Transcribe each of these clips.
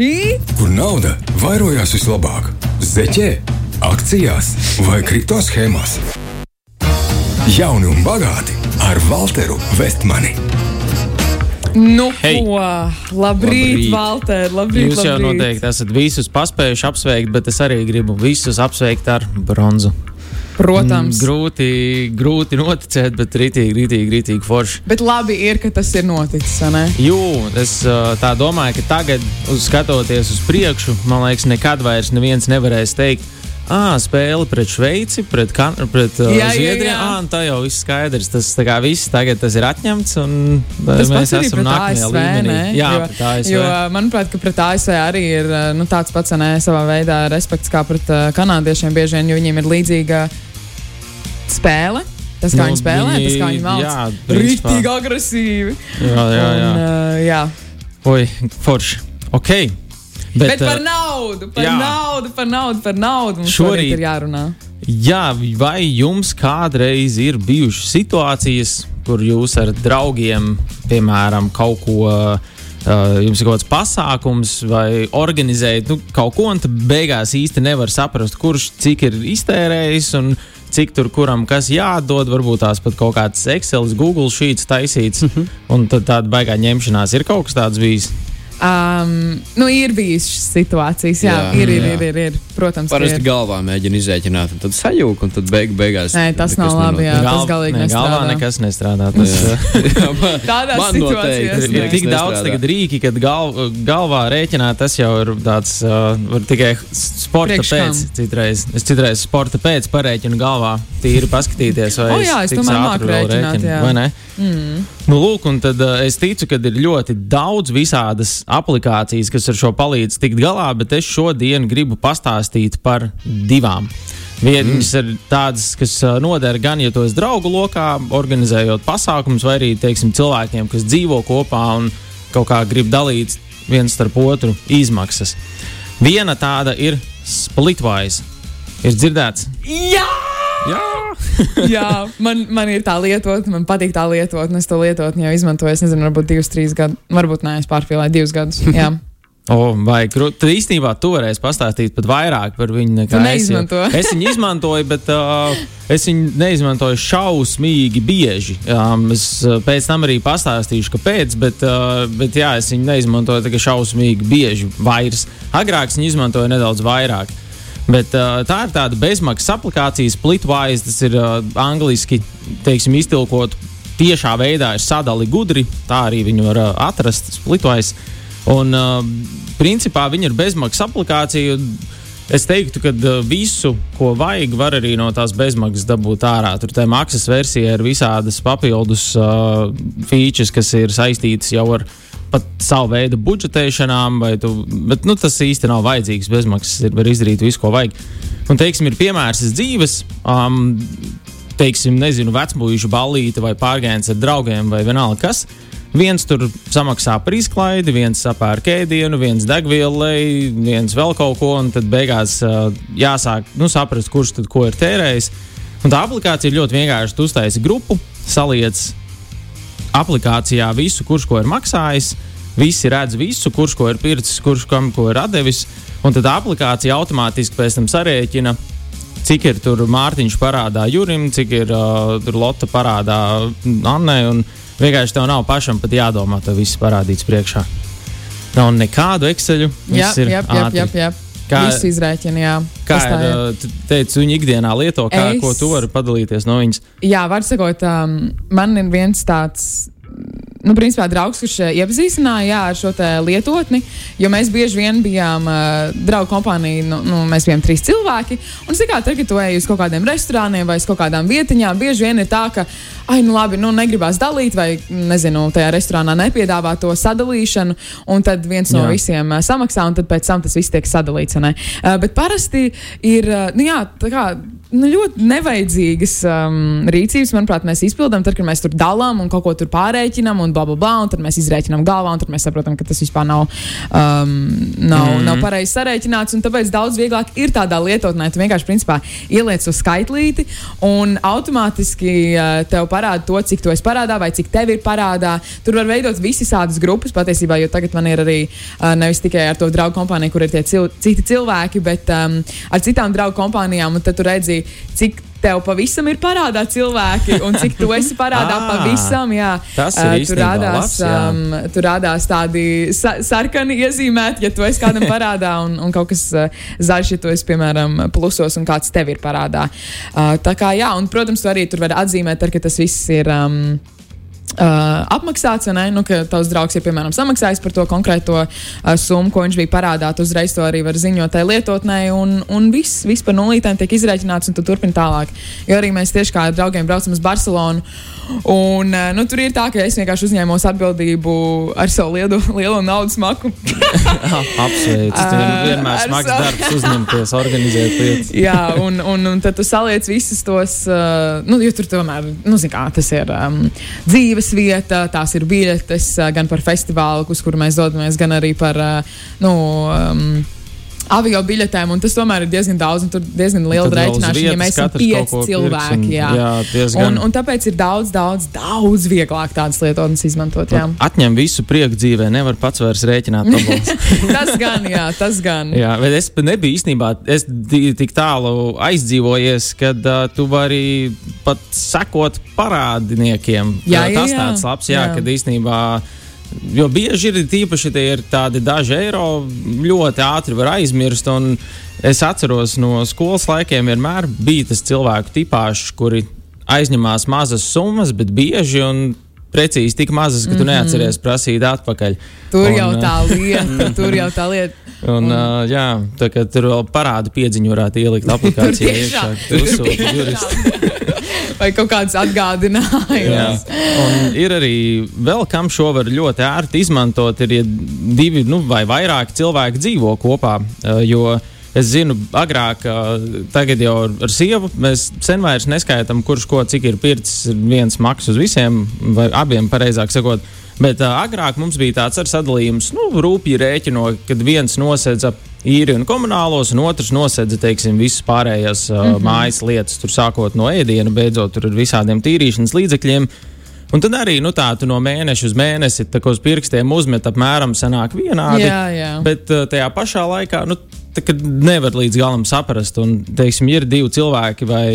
šī? Kur nauda vairojās vislabāk? Zeķē, akcijās vai kripto schēmās? Jauni un bagāti ar Walteru Vestmani. Nu, Hei. ko? Labrīt, Labrīt. Valter, labrīt, Jūs jau labrīt. noteikti esat visus paspējuši apsveikt, bet es arī gribu visus apsveikt ar bronzu. Protams. Mm, Grūti, grūti noticēt, bet rītīgi, rītīgi, rītīgi forši. Bet labi ir, ka tas ir noticis? Jū, es uh, tā domāju, ka tagad, uz skatoties uz priekšu, man liekas, nekad vairs neviens nevarēs teikt, ah, spēle pret Šveici, pret, kan pret uh, Jā, jā, Zviedriju. jā. Ah, tā jau viss skaidrs. Tas kā viss tagad tas ir atņemts. Un, Tas mēs esam nākamajā ASV. līmenī. Ne? Jā, jo, pret ASV. Jo, manuprāt, ka pret ASV arī ir uh, nu, tāds pats ne, savā veidā respekts kā pret uh, kanādiešiem. Bieži vien jo viņiem ir līdzīga spēle. Tas, kā Nu, viņi spēlē, viņi- tas, kā viņi principā. Rīktīgi agresīvi. jā, jā, jā. Un, uh, jā. Oi, forši. Ok. Bet, Bet, par uh, naudu, par jā. naudu, par naudu, par naudu. Mums Šorīt- ir jārunā. Jā, vai jums kādreiz ir bijušas situācijas, kur jūs ar draugiem, piemēram, kaut ko, uh, jums ir kaut kāds pasākums vai organizējat nu, kaut ko, un beigās īsti nevar saprast, kurš cik ir iztērējis un cik tur kuram kas jādod. Varbūt tās pat kaut kāds Excel, Google sheets taisīts, Mhm. un tad tāda baigā ņemšanās ir kaut kas tāds bijis. Um, nu, ir bijušas situācijas, jā, Jā, ir, ir, jā. ir, ir, ir. Protams, ka Parasti ir. galvā mēģina izrēķināt, un tad sajūta, un tad beig, beigās. Nē, tas nav labi, jā. nenotiek. tas galīgi ne, galvā nestrādā. nekas nestrādā. Tas, Jā. Jā, man- noteikti Ir Jā. nekas tik daudz rīki, kad gal, galvā rēķināt, tas jau ir tāds uh, var tikai sporta Priekš pēc. Citreiz. Es citreiz sporta pēc parēķinu galvā, tīri paskatīties, vai O jā, es cik tomēr māku rēķināt, rēķinu, jā. vai ne? Mm. Nu, lūk, un tad uh, es ticu, ka ir ļoti daudz visādas aplikācijas, kas ar šo palīdz tikt galā, bet es šodien gribu pastāstīt par divām. Vienas mm. ir tādas, kas uh, noder gan, ja to es draugu lokā, organizējot pasākumus, vai arī teiksim, cilvēkiem, kas dzīvo kopā un kaut kā grib dalīt viens starp otru izmaksas. Viena tāda ir Splitwise. Ir dzirdēts? Jā! Jā! Jā, man, man ir tā lietot, man patīk tā lietot, un es to lietotni jau izmantoju. Es nezinu, varbūt divus, trīs gadus, varbūt nē, es pārspīlēju divus gadus. Jā, O, vai? Tad īstenībā tu varēsi pastāstīt pat vairāk par viņu nekā es. Es viņu izmantoju, bet uh, es viņu neizmantoju šausmīgi bieži. Um, es uh, pēc tam arī pastāstīšu, kāpēc, bet, uh, bet jā, es viņu neizmantoju šausmīgi bieži vairs. Agrāk es viņu izmantoju nedaudz vairāk. Bet, uh, tā ir tāda bezmaksas aplikācija, Splitwise. Tas ir uh, angliski teiksim, iztilkot tiešā veidā, ir sadali gudri. Tā arī viņu var uh, atrast Splitwise. Un, uh, principā, viņa ir bezmaksas aplikācija. Es teiktu, ka uh, visu, ko vajag, var arī no tās bezmaksas dabūt ārā. Tur tā maksas versija ir visādas papildus uh, features, kas ir saistītas jau ar pat savu veidu budžetēšanām, tu, bet nu, tas īsti nav vajadzīgs. Bezmaksas ir, var izdarīt visu, ko vajag. Un, teiksim, ir piemērs dzīves. Um, teiksim, nezinu, vecmūža ballīte vai pārgājiens ar draugiem vai vienalga kas. Viens tur samaksā par izklaidi, viens sapērk ēdienu, viens degvielu, viens vēl kaut ko, un tad beigās uh, jāsāk nu, saprast, kurš tad ko ir tērējis. Un tā aplikācija ir ļoti vienkārša. Tu uztaisi grupu, saliec aplikācijā visu, kurš ko ir maksājis. Visi redz visu, kurš ko ir pircis, kurš kam ko ir devis. Un tad aplikācija automātiski pēc tam sarēķina, cik ir tur Mārtiņš parādā Jurim, cik ir uh, Lotte parādā Annai. Vienkārši tev nav pašam pat jādomā, to viss parādīts priekšā. Nav nekādu Excel. jā, jā, jā, jā. Kā- Visu izrēķinu, jā. Kā ir, teici, viņa ikdienā lieto, kā, Es- ko tu vari padalīties no viņas? Jā, var sakot, um, man ir viens tāds. Nu, principā, draugs, kurš eh, iepazīstināja jā, ar šo lietotni, jo mēs bieži vien bijām uh, draugu kompānija, nu, nu, mēs bijām trīs cilvēki. Un, zināmā mērā, kad tu ej uz kaut kādiem restorāniem vai uz kaut kādām vietiņām, bieži vien ir tā, ka, ah, nu labi, nu negribās dalīt, vai, nezinu, tajā restorānā nepiedāvā to sadalīšanu, un tad viens no Jā. visiem uh, samaksā, un tad pēc tam tas viss tiek sadalīts. Uh, bet parasti ir, uh, nu jā, tā kā nu, ļoti nevajadzīgas um, rīcības, manuprāt, mēs izpildām, tad, kad mēs tur dalām un kaut ko tur pārreikinām un bla, bla, bla, un tad mēs izreikinām galvā, un tad mēs saprotam, ka tas vispār nav, um, nav, mm. nav pareizi sarēķināts. Tāpēc daudz vieglāk ir tādā lietotnē, tu vienkārši principā ieliec uz skaitlīti un automātiski uh, tev parāda to, cik tu esi parādā vai cik tev ir parādā. Tur var veidot visas grupas patiesībā, jo tagad man ir arī uh, nevis tikai ar to draugu kompāniju, kur ir tie cil citi cilvēki, bet um, ar citām draugu kompānijām. Tad tu redzi, cik tev pavisam ir parādā cilvēki, un cik tu esi parādā Ah, pavisam. Jā, tas ir Uh, tur īstenībā rādās, labs, um, tur rādās tādi sa sarkani iezīmēti, ja tu esi kādam parādā, un, un kaut kas uh, zaļš, ja tu esi, piemēram, plusos, un kāds tev ir parādā. Uh, tā kā, jā, un, protams, tu arī tur vari atzīmēt, ar, ka tas viss ir. Um, Uh, apmaksāts, vai ne? Nu, ka tavs draugs ir piemēram samaksājis par to konkrēto uh, summu, ko viņš bija parādā. Tu uzreiz to arī var ziņot tai lietotnē, un, un viss, viss par nulītēm tiek izreikināts, un tu turpini tālāk. Jo arī mēs tieši kā ar draugiem braucam uz Barcelonu. Un, uh, nu, tur ir tā, ka es vienkārši uzņēmos atbildību ar savu lielu, lielo naudas maku. Apsveicu. Tas ir vienmēr smags savu- darbs uzņemties, organizēt lietas. Jā, un, un, un tad tu saliec visus tos, uh, nu, jo tur tomēr, nu, zini, kā tas ir um, dzīves vieta, tās ir biļetes uh, gan par festivālu, uz kuru mēs dodamies, gan arī par, uh, nu, um, avio biļetēm, un tas tomēr ir diezgan daudz, un tur diezgan liela rēķināšana, ja mēs esam pieci cilvēki. un- Jā. jā, diezgan. Un, un tāpēc ir daudz, daudz, daudz vieglāk tādas lietotnes izmantot. Jā. Atņem visu prieku dzīvē, nevar pats vairs rēķināt tas gan, jā, tas gan. Jā, bet es nebiju īstenībā es tik tālu aizdzīvojies, kad uh, tu vari pat sekot parādiniekiem. Jā, Uh, jā, tas jā. tāds labs, jā, Jā. kad īstenībā. Jo bieži ir tīpaši tie ir tādi daži eiro, ļoti ātri var aizmirst. Es atceros no skolas laikiem, vienmēr bija tas cilvēku tipāžs, kuri aizņemās mazas summas, bet bieži precīzi tik mazas, ka tu neatceries prasīt atpakaļ. Tur Un, jau tā lieta, tur jau tā lieta. Un, uh, jā, tā kā tur vēl parāda piedziņu varētu ielikt aplikācijā. iekšā, ka tu uzsūti juristu. Vai kaut kāds atgādinājums. Un ir arī vēl kam šo var ļoti ērti izmantot. Ir ja divi nu, vai vairāk cilvēki dzīvo kopā. uh, Jo es zinu, agrāk, uh, tagad jau ar, sievu mēs sen vairs neskaitām, kurš ko cik ir pircis. viens maks uz visiem, vai abiem, pareizāk sakot. Bet uh, agrāk mums bija tāds sadalījums, nu, rūpīgi rēķino, kad viens nosedza īri un komunālos, un otrs nosedza, teiksim, visas pārējās uh, mm -hmm. mājas lietas, tur sākot no ēdiena, beidzot ar visādiem tīrīšanas līdzekļiem. Un tad arī nu, tā, no mēneša uz mēnesi uz pirkstiem uzmet apmēram vienādi. Jā, jā. Bet uh, tajā pašā laikā nu, tā, kad nevar līdz galam saprast, un teiksim, ir divi cilvēki vai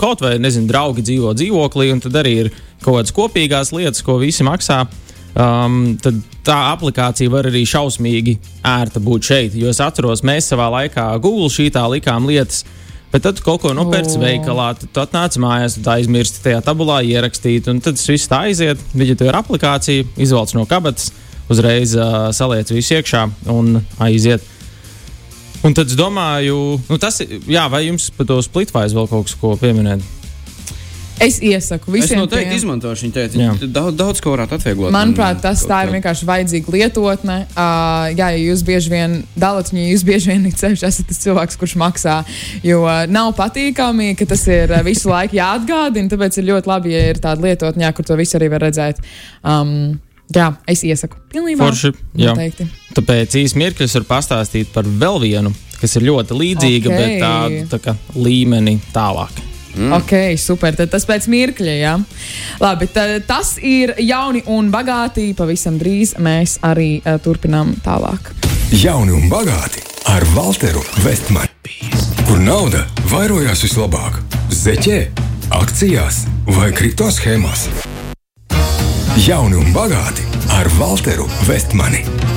kaut vai nezinu, draugi dzīvo dzīvoklī, un tad arī ir kaut kādas kopīgās lietas, ko visi maksā. Um, tad tā aplikācija var arī šausmīgi ērta būt šeit. Jo es atceros, mēs savā laikā Google šītā likām lietas. Bet tad kaut ko nopērci O. veikalā, tad tu atnāc mājās, tad aizmirsti tajā tabulā ierakstīt, un tad viss tā aiziet. Viņa to ir aplikācija, izvelc no kabatas, uzreiz uh, saliec visu iekšā un aiziet. Un tad es domāju, nu tas ir, jā, vai jums par to splitvaizu vēl kaut kas ko pieminēt? Es iesaku Es visiem. noteikti tiem. izmantošu viņu teikt. Daudz, daudz ko varētu atvieglot. Manuprāt, tas tā ir kā- vienkārši vajadzīga lietotne. Uh, jā, ja jūs bieži vien dalat viņu, jūs bieži vien ceļš esat tas cilvēks, kurš maksā. Jo nav patīkami, ka tas ir visu laiku jāatgādina. Tāpēc ir ļoti labi, ja ir tāda lietotne, jā, kur to visu arī var redzēt. Um, jā, es iesaku. Pilnībā. Forši, jā. Noteikti. Tāpēc īsi mirklis var pastāstīt par vēl vienu, kas ir ļoti līdzīga, Ok. bet tādu tā kā līmeni tālāk. Mm. Ok, super. Tad tas pēc mirkļa, jā. Labi, tad tas ir jauni un bagāti. Pavisam drīz mēs arī uh, turpinām tālāk. Jauni un bagāti ar Walteru Vestmani. Kur nauda vairojās vislabāk? Zeķē, akcijās vai kripto schēmās? Jauni un bagāti ar Walteru Vestmani.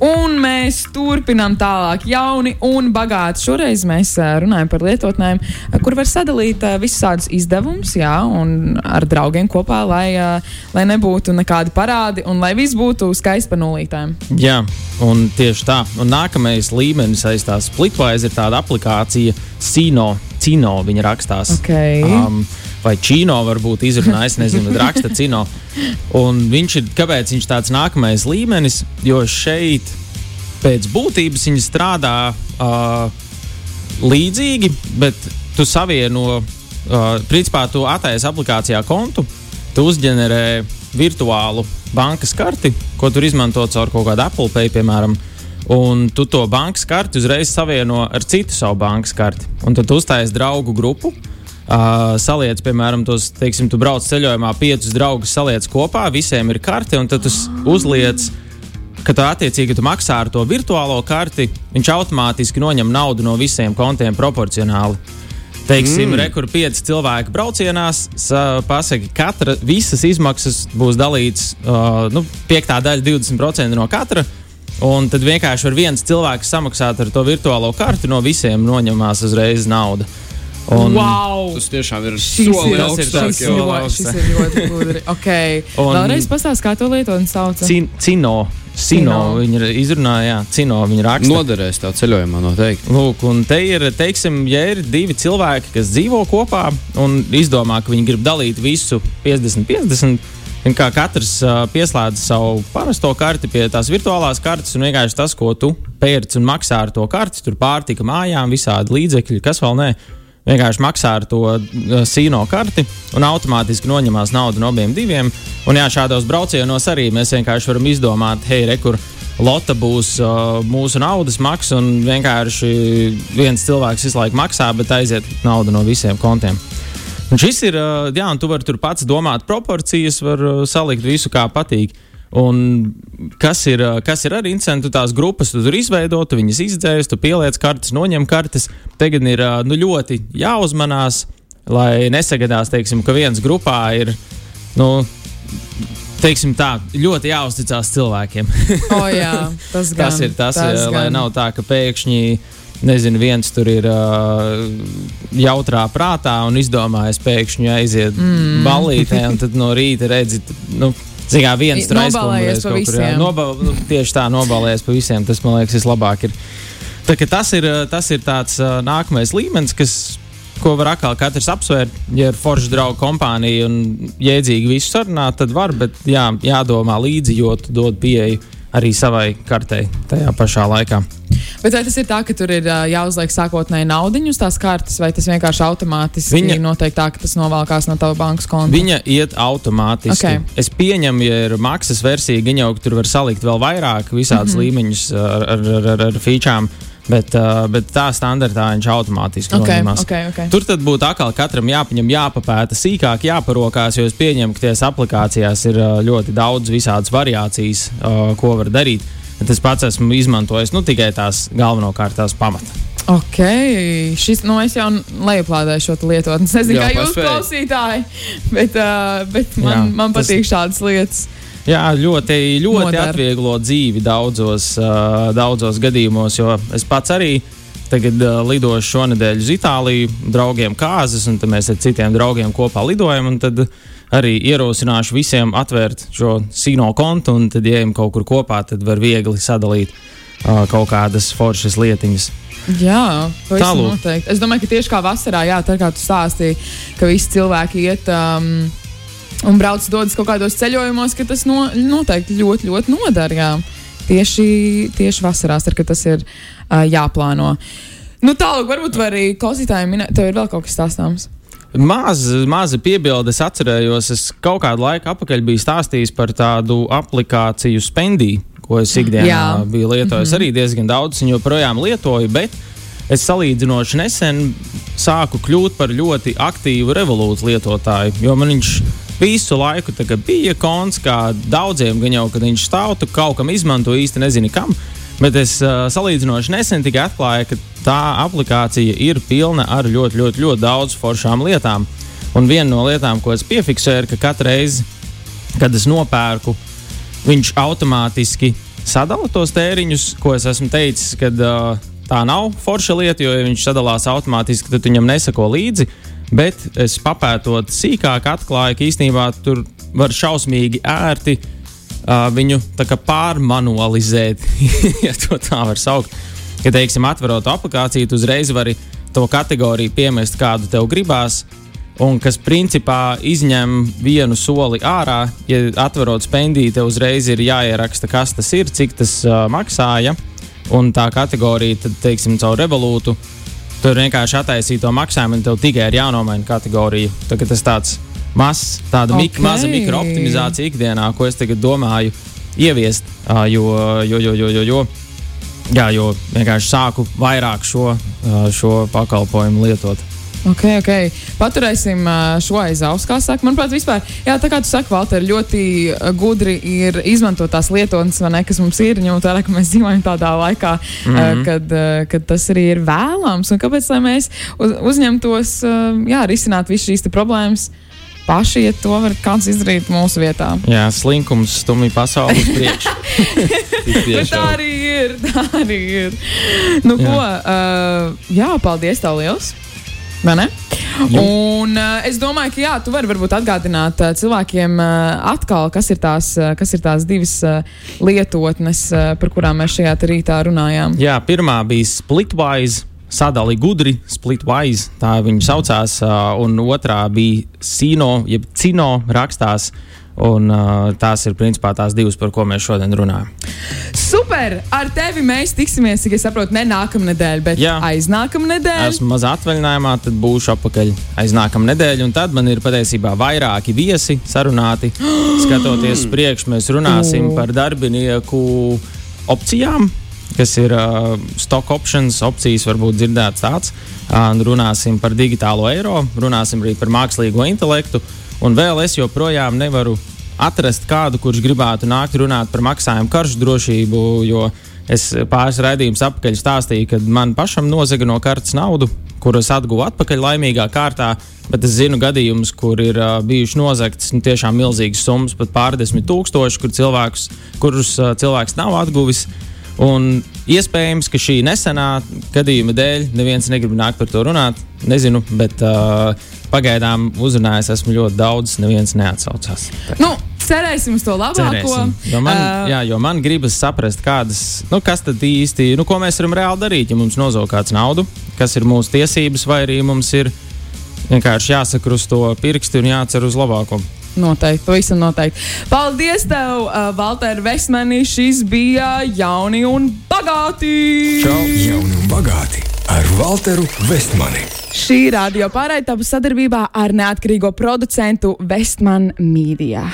Un mēs turpinām tālāk, jauni un bagāti. Šoreiz mēs runājam par lietotnēm, kur var sadalīt tādus izdevumus, jā, un ar draugiem kopā, lai, lai nebūtu nekādi parādi un lai viss būtu skaisti pa nulītēm. Jā, un tieši tā. Un nākamais līmenis aiz tās splitwise ir tāda aplikācija Cino. Cino viņa rakstās. Ok. Um, vai Čīno varbūt izrunājis, nezinu, raksta Cino. Un viņš ir, kāpēc viņš tāds nākamais līmenis, jo šeit pēc būtības viņi strādā uh, līdzīgi, bet tu savieno, uh, principā, tu attaisi aplikācijā kontu, tu uzģenerē virtuālu bankas karti, ko tur izmanto caur kaut kādu Apple Pay, piemēram. Un tu to bankas karti uzreiz savieno ar citu savu bankas karti. Un tad uztaisīji draugu grupu. Uh, saliec, piemēram, tos, teiksim, tu brauc ceļojumā, piecus draugus saliec kopā, visiem ir karte, un tad tu uzliec, ka tu attiecīgi tu maksā ar to virtuālo karti, viņš automātiski noņem naudu no visiem kontiem proporcionāli. Teiksim, mm. rekur pieci cilvēki braucienās, pasaki, katra visas izmaksas būs dalīts, uh, nu, piektā daļa 20% no katra. Un tad vienkārši var viens cilvēks samaksāt ar to virtuālo karti, no visiem noņemās uzreiz nauda. Un wow! Tas tiešām ir soli ir, augstāk. jau. ļoti, šis ir ļoti gudri. Okay. Un- Vēlreiz pastāst, kā to lietotni sauc. Cin, cino, Cino. Cino. Viņa izrunāja, jā, Cino. Viņa raksta. Noderēs tā ceļojumā noteikti. Lūk, un te ir, teiksim, ja ir divi cilvēki, kas dzīvo kopā un izdomā, ka viņi grib dalīt visu 50-50. un Kā katrs uh, pieslēdz savu parasto karti pie tās virtuālās kartes, un vienkārši tas, ko tu pērci un maksā ar to karti, tur pārtika mājām, visādi līdzekļi, kas vēl ne. Vienkārši maksā ar to uh, sīno karti un automātiski noņemās naudu no abiem diviem. Un jā, šādos braucienos arī mēs vienkārši varam izdomāt, hei, rekur, Lota būs uh, mūsu naudas maksa, un vienkārši viens cilvēks visu laiku maksā, bet aiziet nauda no visiem kontiem. Un šis ir, uh, jā, un tu vari tur pats domāt proporcijas, var uh, salikt visu kā patīk. Un kas ir, kas ir arī interesanti, tās grupas tu tur izveido, tu viņas izdzēs, tu pieliec kartes, noņem kartes. Tagad ir nu, ļoti jāuzmanās, lai nesagadās, teiksim, ka viens grupā ir. Nu, Teiksim tā, ļoti jāuzticas cilvēkiem. O, jā, tas, gan, tas ir tas, tas lai gan. nav tā, ka pēkšņi nezinu, viens tur ir uh, jautrā prātā un izdomājis pēkšņi aiziet mm. ballītē, un tad no rīta redzi, nu, Zin kā viens tur aizkumulēs pa visiem. Noba, nu, tieši tā, nobalējies pa visiem. Tas, man liekas, vislabāk ir. Tā, tas ir, tas ir tāds uh, nākamais līmenis, kas, ko var atkal katrs apsvērt. Ja ir forša draugu kompānija un jēdzīgi visu sarunāt, tad var, bet jā, jādomā līdzi, jo tu dod pieeju arī savai kartei tajā pašā laikā. Bet vai tas ir tā, ka tur ir jāuzliek sākotnēji naudiņu uz tās kartes, vai tas vienkārši automātiski Viņa- notiek tā, ka tas novalkās no tava bankas konta? Viņa iet automātiski. Ok. Es pieņemu, ja ir maksas versija, gan jau tur var salikt vēl vairāk, visādus mm. -hmm. līmeņus ar, ar, ar, ar, ar featurām, bet, uh, bet tā standartā viņš automātiski Ok, noņemās. ok, ok. Tur tad būtu atkal katram jāpaņem, jāpapēta sīkāk, jāparokās, jo es pieņemu, ka tajās aplikācijās ir ļoti daudz visādas variācijas, uh, ko var darīt. Bet es pats esmu izmantojis nu, tikai tās galvenokārt tās pamata. Ok, šis, nu es jau lejuplādēju šo lietotni. Es nezinu, Jā, kā jūs klausītāji, bet, uh, bet man, Jā, man tas- patīk šādas lietas. Jā, ļoti, ļoti Nodara. atvieglo dzīvi daudzos, uh, daudzos gadījumos, jo es pats arī tagad uh, lidošu šonadēļ uz Itāliju, draugiem kāzas, un mēs ar citiem draugiem kopā lidojam. un Tad arī ierosināšu visiem atvērt šo sīno kontu, un tad, ja ejam kaut kur kopā, tad var viegli sadalīt uh, kaut kādas foršas lietiņas. Jā, noteikti. Es domāju, ka tieši kā vasarā, jā, tā kā tu stāstīji, ka visi cilvēki iet um, un brauc dodas kaut kādos ceļojumos, ka tas no, noteikti ļoti, ļoti nodara. Tieši, tieši vasarās, ar, kad tas ir uh, jāplāno. Nu, tālāk, varbūt var arī klausītājiem minēt, tev ir vēl kaut kas stāstāms. Maza, maza piebilde, es atcerējos, es kaut kādu laiku atpakaļ biju stāstījis par tādu aplikāciju Spendī, ko es ikdienā Jā. biju lietojis. Mm -hmm. Arī diezgan daudz, un joprojām lietoju, bet es salīdzinoši nesen sāku kļūt par ļoti aktīvu revolūciju lietotāju, jo man viņš visu laiku bija konts, kā daudziem, gan jau, kad viņš stāv, tu kaut kam izmanto īsti nezini kam. Bet es uh, salīdzinoši nesen tikai atklāju, ka tā aplikācija ir pilna ar ļoti, ļoti, ļoti daudz foršām lietām. Un viena no lietām, ko es piefiksēju, ir, ka katru reizi, kad es nopērku, viņš automātiski sadala tos tēriņus, ko es esmu teicis, ka uh, tā nav forša lieta, jo ja viņš sadalās automātiski, tad viņam nesako līdzi. Bet es papētot sīkāk, atklāju, ka īstenībā tur var šausmīgi ērti uh, viņu pārmanualizēt, ja tā var saukt. Kad, teiksim, atverot aplikāciju, tu uzreiz vari to kategoriju piemest, kādu tev gribās. Un kas principā izņem vienu soli ārā, ja atverot spendiju, tev uzreiz ir jāieraksta, kas tas ir, cik tas uh, maksāja. Un tā kategorija, tad, teiksim, caur revolūtu Tur vienkārši attaisīja to maksājumu, un tev tikai ir jānomaina kategorija. Tagad tas tāds mazs, tāda Ok. mik, maza mikrooptimizācija ikdienā, ko es tagad domāju ieviest. Jo, jo, jo, jo, jo, jo, jā, jo vienkārši sāku vairāk šo, šo pakalpojumu lietot. Ok, ok. Paturēsim šo aiz auss, kā saka. Manuprāt, vispār, jā, tā kā tu saki, Valter, ļoti gudri ir izmantot tās lietotnes, vai ne, kas mums ir, ņemot vērā, ka mēs dzīvojam tādā laikā, mm -hmm. kad, kad tas arī ir vēlams. Un kāpēc lai mēs uz, uzņemtos, jā, risināt visas šīs problēmas? Paši, ja to var kāds izdarīt mūsu vietā. Jā, slinkums stumj pasauli uz priekšu. Tā arī ir. Tā arī ir. Nu, jā. ko? Uh, jā, paldies, tev liels! Un uh, es domāju, ka jā, tu vari varbūt atgādināt uh, cilvēkiem uh, atkal, kas ir tās, uh, kas ir tās divas uh, lietotnes, uh, par kurām mēs šajā rītā runājām. Jā, pirmā bija Splitwise. Sadali gudri, Splitwise, tā viņa saucās, un otrā bija Sino, jeb Cino rakstās. Un, uh, tās ir principā tās divas, par ko mēs šodien runājam. Super! Ar tevi mēs tiksimies, cik es saprotu, ne nākamā nedēļa, bet Jā. aiznākamā nedēļa. Esmu mazā atvaļinājumā, tad būšu atpakaļ aiz nākamā nedēļa. Un tad man ir patiesībā vairāki viesi sarunāti. Skatoties uz priekšu, mēs runāsim O. par darbinieku opcijām. Kas ir uh, stock options, opcijas, varbūt dzirdēts tāds. Uh, runāsim par digitālo eiro, runāsim arī par mākslīgo intelektu. Un vēl es joprojām nevaru atrast kādu, kurš gribētu nākt runāt par maksājumu karšu drošību, jo es pāris raidījumus apakaļ stāstīju, ka man pašam nozaga no kartes naudu, kuras atguvu atpakaļ laimīgā kārtā. Bet es zinu gadījumus, kur ir uh, bijuši nozagtas nu, tiešām milzīgas summas, pat pārdesmit tūkstoši, kur cilvēks, kurus uh, cilvēks nav atguvis. Un iespējams, ka šī nesenā gadījuma dēļ neviens negrib nākt par to runāt. Nezinu, bet uh, pagaidām uzrunājis esmu ļoti daudz, neviens neatsaucās. Nu, cerēsim uz to labāko. Cerēsim. Jo man, Ā, jā, jo man gribas saprast, kādas, nu, kas tad īsti, nu, ko mēs varam reāli darīt, ja mums nozog kāds naudu, kas ir mūsu tiesības, vai arī mums ir vienkārši jāsaka uz to pirksti un jācer uz labāko. Noteikti, pavisam noteikti. Paldies, tev, uh, Valter Vesmani. Šis bija jauni un bagāti. Čau! Jauni un bagāti ar Walteru Vestmani. Šī radio pārraidība sadarbībā ar neatkarīgo producentu Vestman Media.